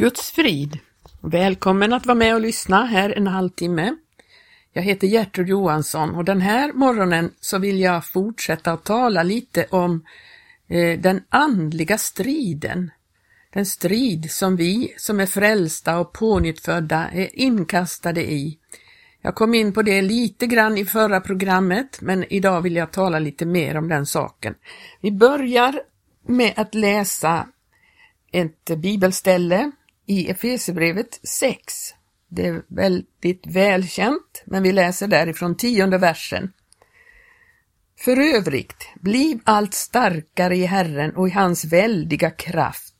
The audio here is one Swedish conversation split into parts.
Guds frid! Välkommen att vara med och lyssna här en halvtimme. Jag heter Gertrud Johansson och den här morgonen så vill jag fortsätta att tala lite om eh, den andliga striden. Den strid som vi som är frälsta och pånyttfödda är inkastade i. Jag kom in på det lite grann i förra programmet, men idag vill jag tala lite mer om den saken. Vi börjar med att läsa ett bibelställe i Efesierbrevet 6. Det är väldigt välkänt, men vi läser därifrån tionde versen. För övrigt, bliv allt starkare i Herren och i hans väldiga kraft.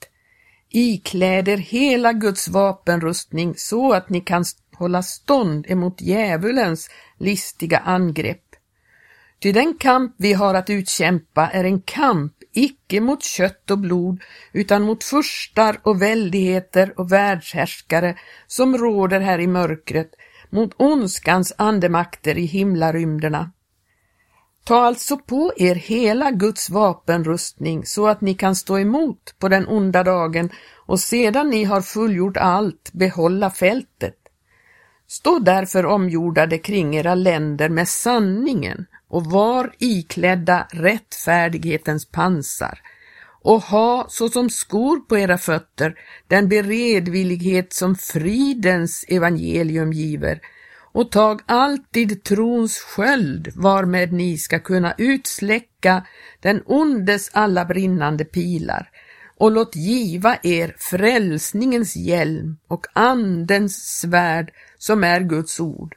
Ikläder hela Guds vapenrustning så att ni kan hålla stånd emot djävulens listiga angrepp. Ty den kamp vi har att utkämpa är en kamp icke mot kött och blod, utan mot furstar och väldigheter och världshärskare som råder här i mörkret, mot ondskans andemakter i himlarymderna. Ta alltså på er hela Guds vapenrustning så att ni kan stå emot på den onda dagen och sedan ni har fullgjort allt behålla fältet. Stå därför omgjordade kring era länder med sanningen och var iklädda rättfärdighetens pansar. Och ha såsom skor på era fötter den beredvillighet som fridens evangelium giver. Och tag alltid trons sköld varmed ni ska kunna utsläcka den ondes alla brinnande pilar. Och låt giva er frälsningens hjälm och andens svärd som är Guds ord.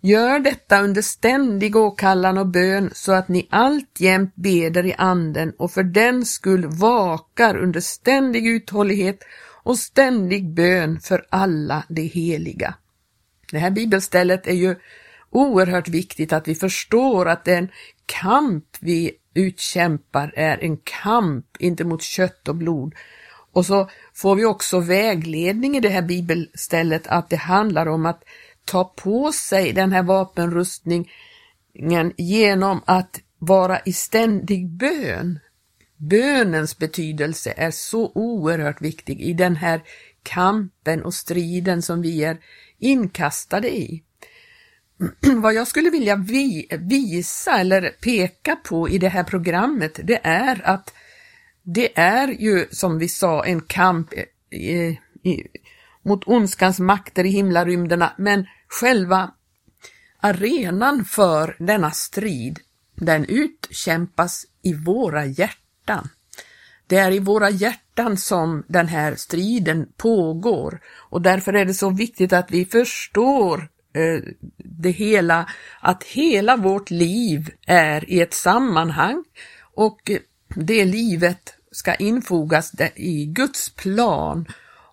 Gör detta under ständig åkallan och bön så att ni alltjämt beder i anden och för den skull vakar under ständig uthållighet och ständig bön för alla de heliga. Det här bibelstället är ju oerhört viktigt att vi förstår att den kamp vi utkämpar är en kamp, inte mot kött och blod. Och så får vi också vägledning i det här bibelstället att det handlar om att ta på sig den här vapenrustningen genom att vara i ständig bön. Bönens betydelse är så oerhört viktig i den här kampen och striden som vi är inkastade i. Vad jag skulle vilja vi, visa eller peka på i det här programmet, det är att det är ju som vi sa en kamp eh, i, i, mot ondskans makter i himlarymderna, men Själva arenan för denna strid, den utkämpas i våra hjärtan. Det är i våra hjärtan som den här striden pågår och därför är det så viktigt att vi förstår eh, det hela, att hela vårt liv är i ett sammanhang och det livet ska infogas i Guds plan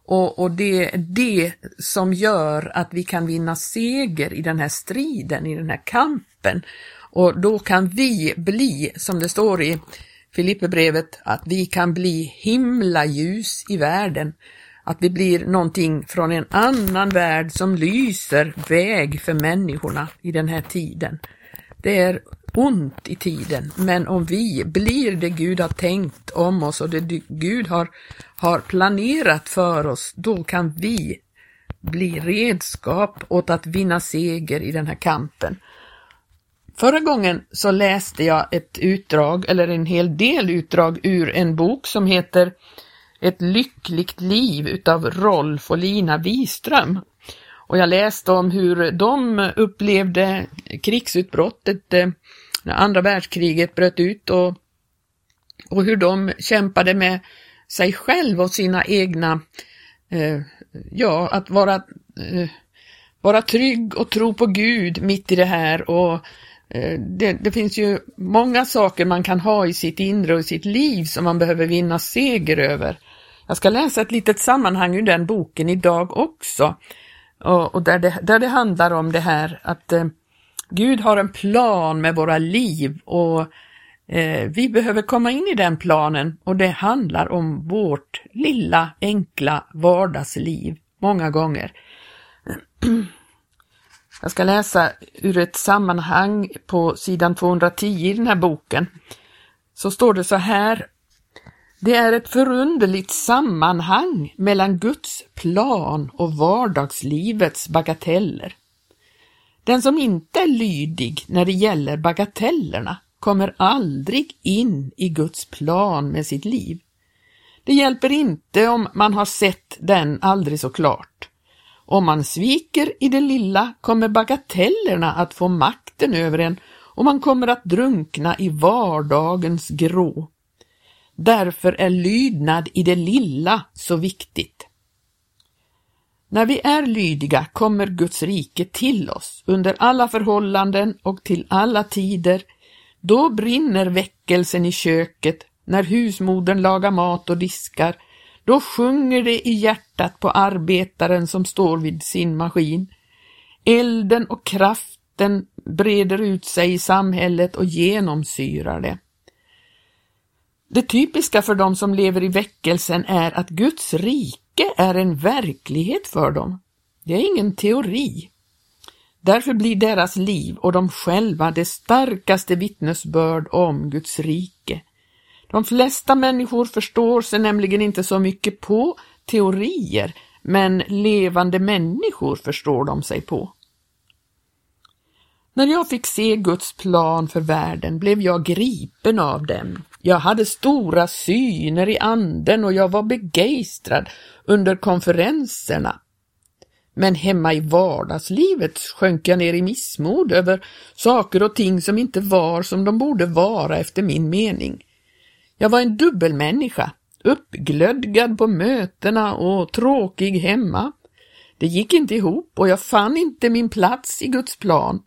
och, och det är det som gör att vi kan vinna seger i den här striden, i den här kampen. Och då kan vi bli, som det står i Filipperbrevet, att vi kan bli himlaljus i världen. Att vi blir någonting från en annan värld som lyser väg för människorna i den här tiden. Det är ont i tiden, men om vi blir det Gud har tänkt om oss och det Gud har, har planerat för oss, då kan vi bli redskap åt att vinna seger i den här kampen. Förra gången så läste jag ett utdrag, eller en hel del utdrag ur en bok som heter Ett lyckligt liv utav Rolf och Lina Wiström. Och jag läste om hur de upplevde krigsutbrottet eh, när andra världskriget bröt ut och, och hur de kämpade med sig själv och sina egna, eh, ja, att vara, eh, vara trygg och tro på Gud mitt i det här och eh, det, det, finns ju många saker man kan ha i sitt inre och i sitt liv som man behöver vinna seger över. Jag ska läsa ett litet sammanhang ur den boken idag också. Och, och där, det, där det handlar om det här att eh, Gud har en plan med våra liv och eh, vi behöver komma in i den planen och det handlar om vårt lilla enkla vardagsliv många gånger. Jag ska läsa ur ett sammanhang på sidan 210 i den här boken. Så står det så här. Det är ett förunderligt sammanhang mellan Guds plan och vardagslivets bagateller. Den som inte är lydig när det gäller bagatellerna kommer aldrig in i Guds plan med sitt liv. Det hjälper inte om man har sett den aldrig så klart. Om man sviker i det lilla kommer bagatellerna att få makten över en och man kommer att drunkna i vardagens grå. Därför är lydnad i det lilla så viktigt. När vi är lydiga kommer Guds rike till oss under alla förhållanden och till alla tider. Då brinner väckelsen i köket, när husmodern lagar mat och diskar. Då sjunger det i hjärtat på arbetaren som står vid sin maskin. Elden och kraften breder ut sig i samhället och genomsyrar det. Det typiska för dem som lever i väckelsen är att Guds rike är en verklighet för dem. Det är ingen teori. Därför blir deras liv och de själva det starkaste vittnesbörd om Guds rike. De flesta människor förstår sig nämligen inte så mycket på teorier, men levande människor förstår de sig på. När jag fick se Guds plan för världen blev jag gripen av den. Jag hade stora syner i anden och jag var begeistrad under konferenserna. Men hemma i vardagslivet sjönk jag ner i missmod över saker och ting som inte var som de borde vara efter min mening. Jag var en dubbelmänniska, uppglödgad på mötena och tråkig hemma. Det gick inte ihop och jag fann inte min plats i Guds plan.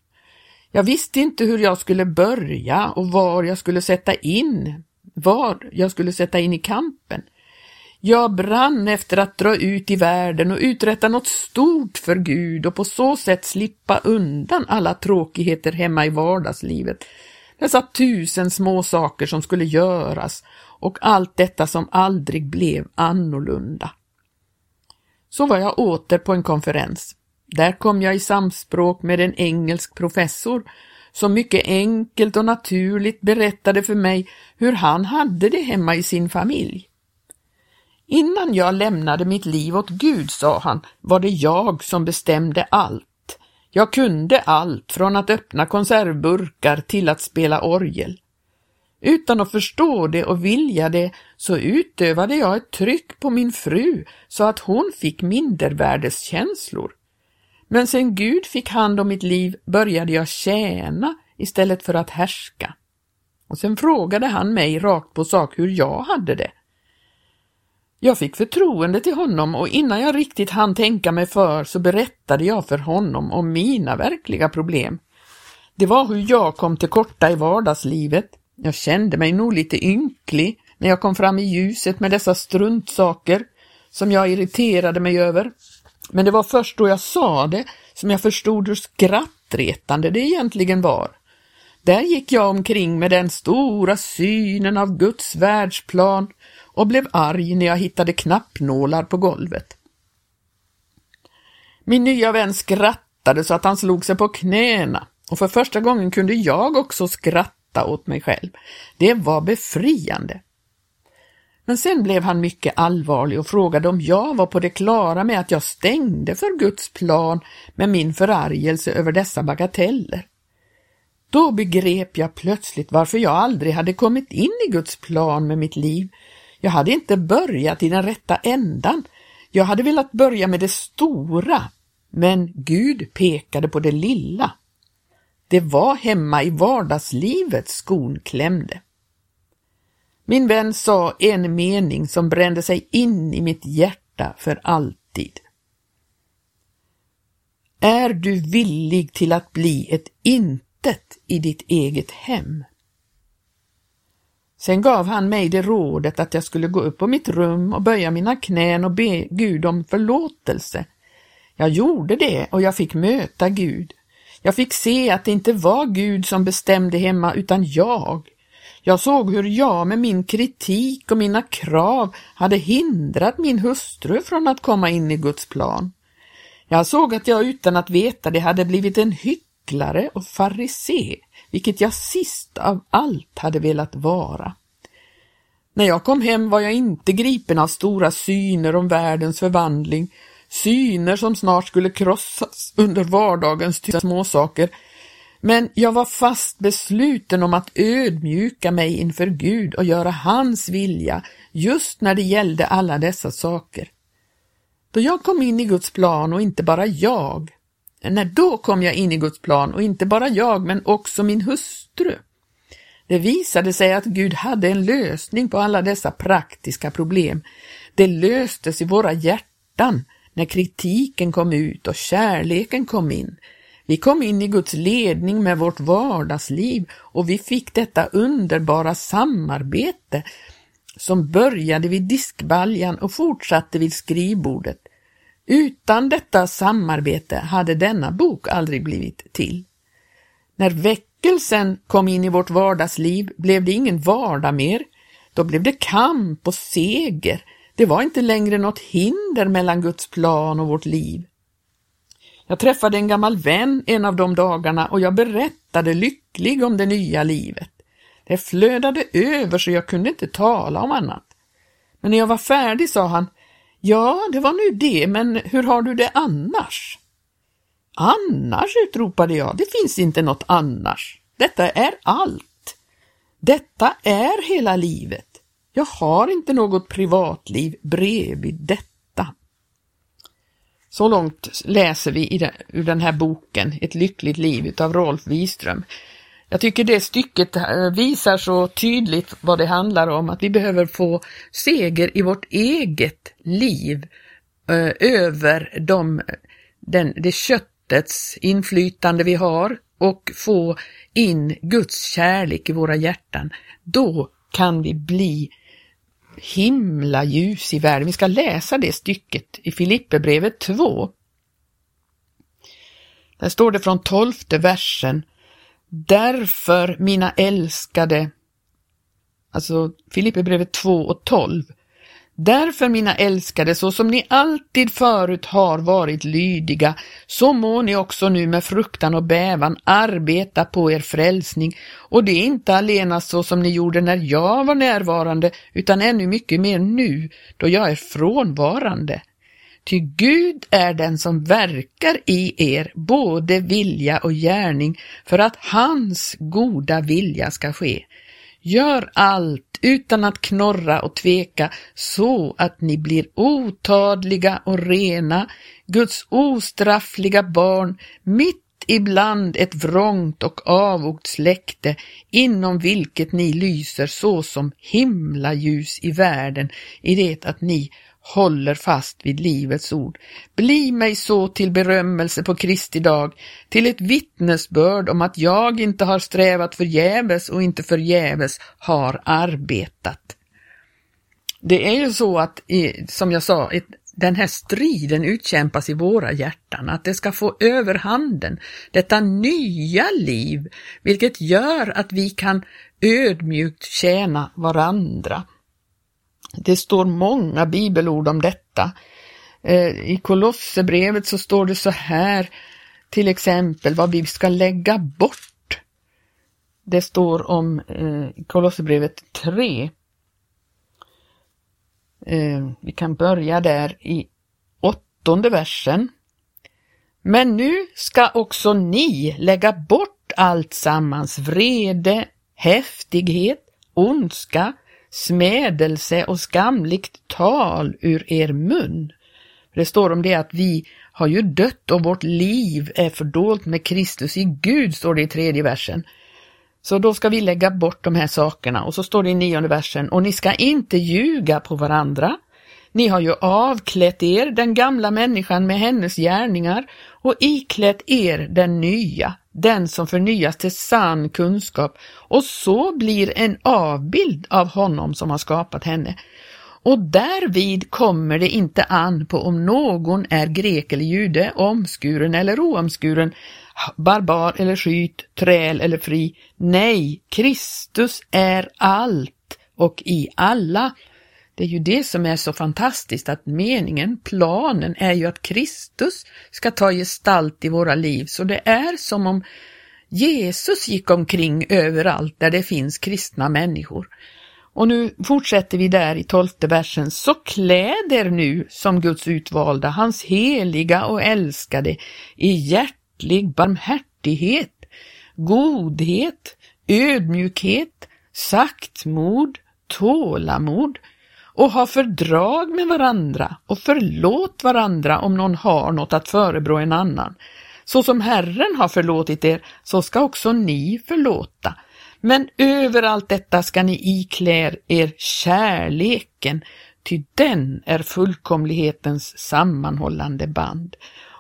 Jag visste inte hur jag skulle börja och var jag skulle sätta in, vad jag skulle sätta in i kampen. Jag brann efter att dra ut i världen och uträtta något stort för Gud och på så sätt slippa undan alla tråkigheter hemma i vardagslivet. Dessa tusen små saker som skulle göras och allt detta som aldrig blev annorlunda. Så var jag åter på en konferens. Där kom jag i samspråk med en engelsk professor som mycket enkelt och naturligt berättade för mig hur han hade det hemma i sin familj. Innan jag lämnade mitt liv åt Gud, sa han, var det jag som bestämde allt. Jag kunde allt från att öppna konservburkar till att spela orgel. Utan att förstå det och vilja det så utövade jag ett tryck på min fru så att hon fick mindervärdeskänslor. Men sen Gud fick hand om mitt liv började jag tjäna istället för att härska. Och sen frågade han mig rakt på sak hur jag hade det. Jag fick förtroende till honom och innan jag riktigt hann tänka mig för så berättade jag för honom om mina verkliga problem. Det var hur jag kom till korta i vardagslivet. Jag kände mig nog lite ynklig när jag kom fram i ljuset med dessa struntsaker som jag irriterade mig över. Men det var först då jag sa det som jag förstod hur skrattretande det egentligen var. Där gick jag omkring med den stora synen av Guds världsplan och blev arg när jag hittade knappnålar på golvet. Min nya vän skrattade så att han slog sig på knäna och för första gången kunde jag också skratta åt mig själv. Det var befriande. Men sen blev han mycket allvarlig och frågade om jag var på det klara med att jag stängde för Guds plan med min förargelse över dessa bagateller. Då begrep jag plötsligt varför jag aldrig hade kommit in i Guds plan med mitt liv. Jag hade inte börjat i den rätta ändan. Jag hade velat börja med det stora, men Gud pekade på det lilla. Det var hemma i vardagslivet skon klämde. Min vän sa en mening som brände sig in i mitt hjärta för alltid. Är du villig till att bli ett intet i ditt eget hem? Sen gav han mig det rådet att jag skulle gå upp på mitt rum och böja mina knän och be Gud om förlåtelse. Jag gjorde det och jag fick möta Gud. Jag fick se att det inte var Gud som bestämde hemma utan jag. Jag såg hur jag med min kritik och mina krav hade hindrat min hustru från att komma in i Guds plan. Jag såg att jag utan att veta det hade blivit en hycklare och farisé, vilket jag sist av allt hade velat vara. När jag kom hem var jag inte gripen av stora syner om världens förvandling, syner som snart skulle krossas under vardagens tysta småsaker, men jag var fast besluten om att ödmjuka mig inför Gud och göra hans vilja just när det gällde alla dessa saker. Då jag kom in i Guds plan och inte bara jag, när då kom jag in i Guds plan och inte bara jag men också min hustru. Det visade sig att Gud hade en lösning på alla dessa praktiska problem. Det löstes i våra hjärtan när kritiken kom ut och kärleken kom in. Vi kom in i Guds ledning med vårt vardagsliv och vi fick detta underbara samarbete som började vid diskbaljan och fortsatte vid skrivbordet. Utan detta samarbete hade denna bok aldrig blivit till. När väckelsen kom in i vårt vardagsliv blev det ingen vardag mer. Då blev det kamp och seger. Det var inte längre något hinder mellan Guds plan och vårt liv. Jag träffade en gammal vän en av de dagarna och jag berättade lycklig om det nya livet. Det flödade över så jag kunde inte tala om annat. Men när jag var färdig sa han, ja, det var nu det, men hur har du det annars? Annars, utropade jag, det finns inte något annars. Detta är allt. Detta är hela livet. Jag har inte något privatliv bredvid detta. Så långt läser vi ur den här boken Ett lyckligt liv av Rolf Wiström. Jag tycker det stycket eh, visar så tydligt vad det handlar om, att vi behöver få seger i vårt eget liv eh, över de, den, det köttets inflytande vi har och få in Guds kärlek i våra hjärtan. Då kan vi bli himla ljus i världen. Vi ska läsa det stycket i Filipperbrevet 2. Där står det från tolfte versen Därför, mina älskade, alltså Filipperbrevet 2 och 12. Därför, mina älskade, så som ni alltid förut har varit lydiga, så må ni också nu med fruktan och bävan arbeta på er frälsning, och det är inte alena så som ni gjorde när jag var närvarande, utan ännu mycket mer nu, då jag är frånvarande. Ty Gud är den som verkar i er både vilja och gärning för att hans goda vilja ska ske. Gör allt utan att knorra och tveka så att ni blir otadliga och rena, Guds ostraffliga barn, mitt ibland ett vrångt och avogt släkte inom vilket ni lyser så som himlaljus i världen i det att ni håller fast vid livets ord. Bli mig så till berömmelse på Kristi dag, till ett vittnesbörd om att jag inte har strävat förgäves och inte förgäves har arbetat. Det är ju så att, som jag sa, den här striden utkämpas i våra hjärtan, att det ska få överhanden, detta nya liv, vilket gör att vi kan ödmjukt tjäna varandra. Det står många bibelord om detta. Eh, I Kolosserbrevet så står det så här, till exempel vad vi ska lägga bort. Det står om eh, Kolosserbrevet 3. Eh, vi kan börja där i åttonde versen. Men nu ska också ni lägga bort allt sammans vrede, häftighet, ondska, smädelse och skamligt tal ur er mun. Det står om det att vi har ju dött och vårt liv är fördolt med Kristus i Gud, står det i tredje versen. Så då ska vi lägga bort de här sakerna och så står det i nionde versen, och ni ska inte ljuga på varandra. Ni har ju avklätt er, den gamla människan med hennes gärningar, och iklätt er den nya, den som förnyas till sann kunskap och så blir en avbild av honom som har skapat henne. Och därvid kommer det inte an på om någon är grek eller jude, omskuren eller oomskuren, barbar eller skyt, träl eller fri. Nej, Kristus är allt och i alla. Det är ju det som är så fantastiskt att meningen, planen är ju att Kristus ska ta gestalt i våra liv. Så det är som om Jesus gick omkring överallt där det finns kristna människor. Och nu fortsätter vi där i tolfte versen. Så kläder nu som Guds utvalda, hans heliga och älskade, i hjärtlig barmhärtighet, godhet, ödmjukhet, saktmod, tålamod och ha fördrag med varandra och förlåt varandra om någon har något att förebrå en annan. Så som Herren har förlåtit er, så ska också ni förlåta. Men över allt detta ska ni iklä er kärleken, ty den är fullkomlighetens sammanhållande band.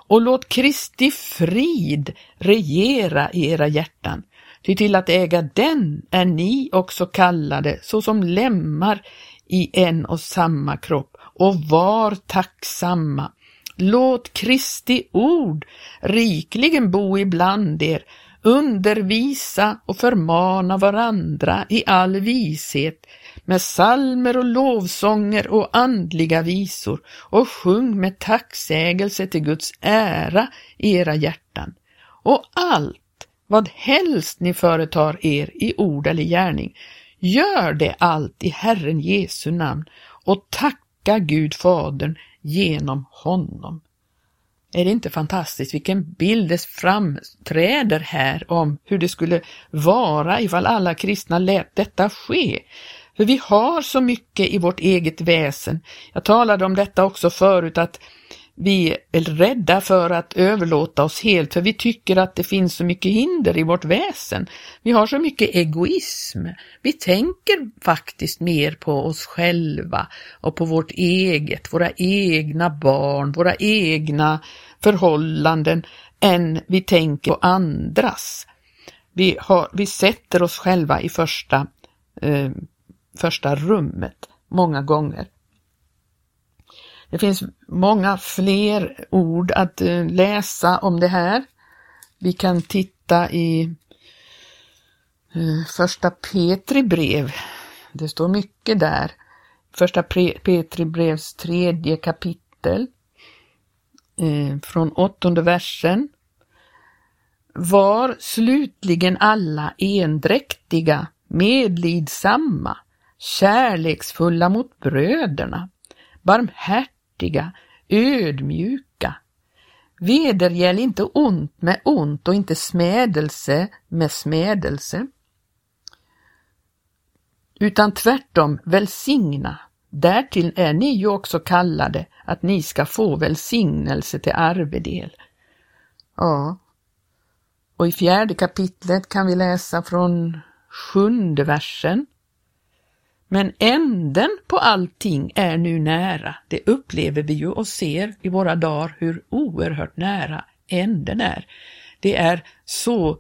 Och låt Kristi frid regera i era hjärtan, ty till att äga den är ni också kallade såsom lemmar i en och samma kropp och var tacksamma. Låt Kristi ord rikligen bo ibland er, undervisa och förmana varandra i all vishet med salmer och lovsånger och andliga visor och sjung med tacksägelse till Guds ära i era hjärtan. Och allt vad helst ni företar er i ord eller gärning, gör det allt i Herren Jesu namn och tacka Gud Fadern genom honom. Är det inte fantastiskt vilken bild det framträder här om hur det skulle vara ifall alla kristna lät detta ske? För vi har så mycket i vårt eget väsen. Jag talade om detta också förut att vi är rädda för att överlåta oss helt för vi tycker att det finns så mycket hinder i vårt väsen. Vi har så mycket egoism. Vi tänker faktiskt mer på oss själva och på vårt eget, våra egna barn, våra egna förhållanden än vi tänker på andras. Vi, har, vi sätter oss själva i första, eh, första rummet många gånger. Det finns många fler ord att eh, läsa om det här. Vi kan titta i eh, första Petri brev. Det står mycket där. Första Petri brevs tredje kapitel eh, från åttonde versen. Var slutligen alla endräktiga, medlidsamma, kärleksfulla mot bröderna, barmhärtiga barmhärtiga, ödmjuka. Vedergäll inte ont med ont och inte smädelse med smädelse. Utan tvärtom välsigna. Därtill är ni ju också kallade att ni ska få välsignelse till arvedel. Ja, och i fjärde kapitlet kan vi läsa från sjunde versen. Men änden på allting är nu nära. Det upplever vi ju och ser i våra dagar hur oerhört nära änden är. Det är så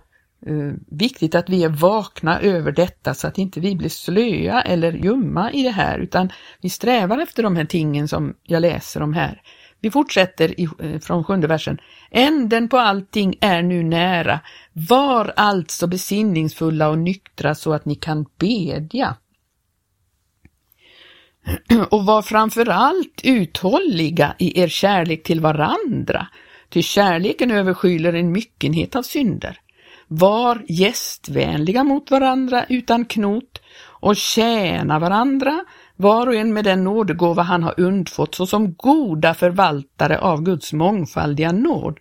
eh, viktigt att vi är vakna över detta så att inte vi blir slöa eller ljumma i det här utan vi strävar efter de här tingen som jag läser om här. Vi fortsätter i, eh, från sjunde versen. Änden på allting är nu nära. Var alltså besinningsfulla och nyktra så att ni kan bedja. och var framförallt uthålliga i er kärlek till varandra, ty kärleken överskyler en myckenhet av synder. Var gästvänliga mot varandra utan knot och tjäna varandra, var och en med den nådegåva han har undfått såsom goda förvaltare av Guds mångfaldiga nåd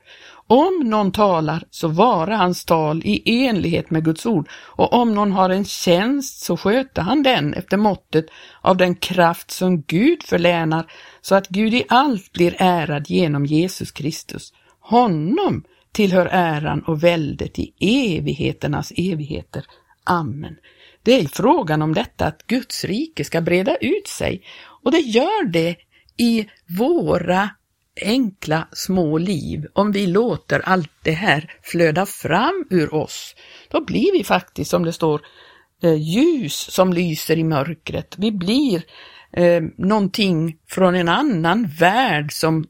om någon talar så vara hans tal i enlighet med Guds ord och om någon har en tjänst så sköter han den efter måttet av den kraft som Gud förlänar så att Gud i allt blir ärad genom Jesus Kristus. Honom tillhör äran och väldet i evigheternas evigheter. Amen. Det är frågan om detta att Guds rike ska breda ut sig och det gör det i våra enkla små liv, om vi låter allt det här flöda fram ur oss, då blir vi faktiskt, som det står, eh, ljus som lyser i mörkret. Vi blir eh, någonting från en annan värld som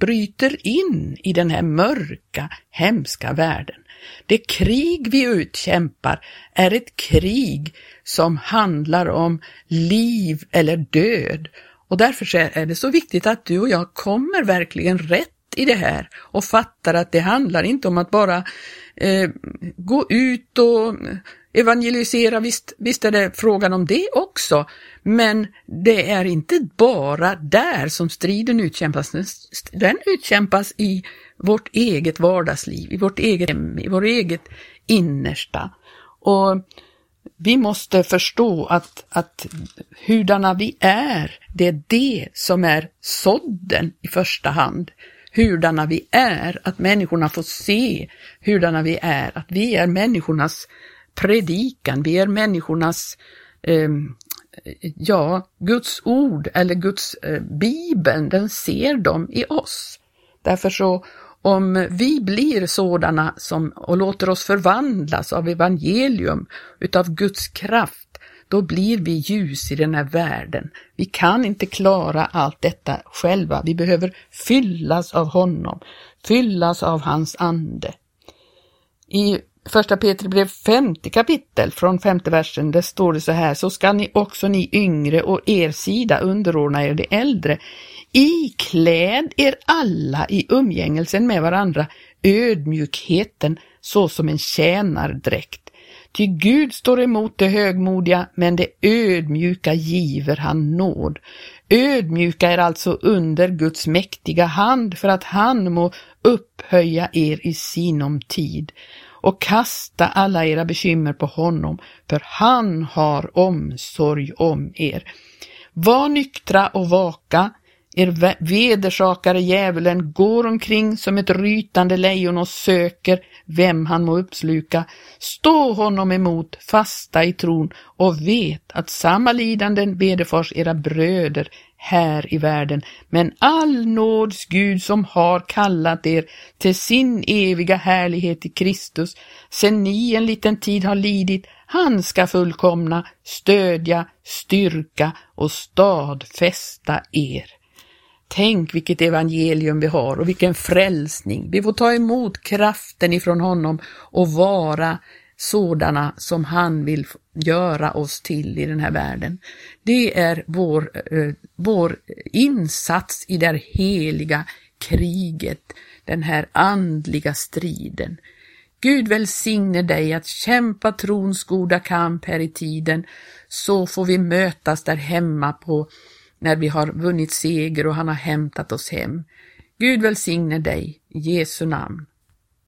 bryter in i den här mörka, hemska världen. Det krig vi utkämpar är ett krig som handlar om liv eller död och därför är det så viktigt att du och jag kommer verkligen rätt i det här och fattar att det handlar inte om att bara eh, gå ut och evangelisera, visst, visst är det frågan om det också, men det är inte bara där som striden utkämpas, den utkämpas i vårt eget vardagsliv, i vårt eget hem, i vårt eget innersta. Och vi måste förstå att, att hurdana vi är, det är det som är sådden i första hand. Hurdana vi är, att människorna får se hurdana vi är, att vi är människornas predikan, vi är människornas, eh, ja, Guds ord eller Guds eh, bibeln, den ser de i oss. Därför så om vi blir sådana som och låter oss förvandlas av evangelium, utav Guds kraft, då blir vi ljus i den här världen. Vi kan inte klara allt detta själva. Vi behöver fyllas av honom, fyllas av hans ande. I första Peter brev 50 kapitel från femte versen, där står det så här, så ska ni också ni yngre och er sida underordna er de äldre Ikläd er alla i umgängelsen med varandra ödmjukheten såsom en tjänardräkt. Ty Gud står emot det högmodiga, men det ödmjuka giver han nåd. Ödmjuka är alltså under Guds mäktiga hand för att han må upphöja er i sinom tid och kasta alla era bekymmer på honom, för han har omsorg om er. Var nyktra och vaka, er vedersakare djävulen går omkring som ett rytande lejon och söker vem han må uppsluka. Stå honom emot, fasta i tron och vet att samma lidanden vederfars era bröder här i världen. Men all nåds Gud som har kallat er till sin eviga härlighet i Kristus, sen ni en liten tid har lidit, han ska fullkomna, stödja, styrka och stadfästa er. Tänk vilket evangelium vi har och vilken frälsning. Vi får ta emot kraften ifrån honom och vara sådana som han vill göra oss till i den här världen. Det är vår, eh, vår insats i det här heliga kriget, den här andliga striden. Gud välsigne dig att kämpa trons goda kamp här i tiden, så får vi mötas där hemma på när vi har vunnit seger och han har hämtat oss hem. Gud välsigne dig, i Jesu namn.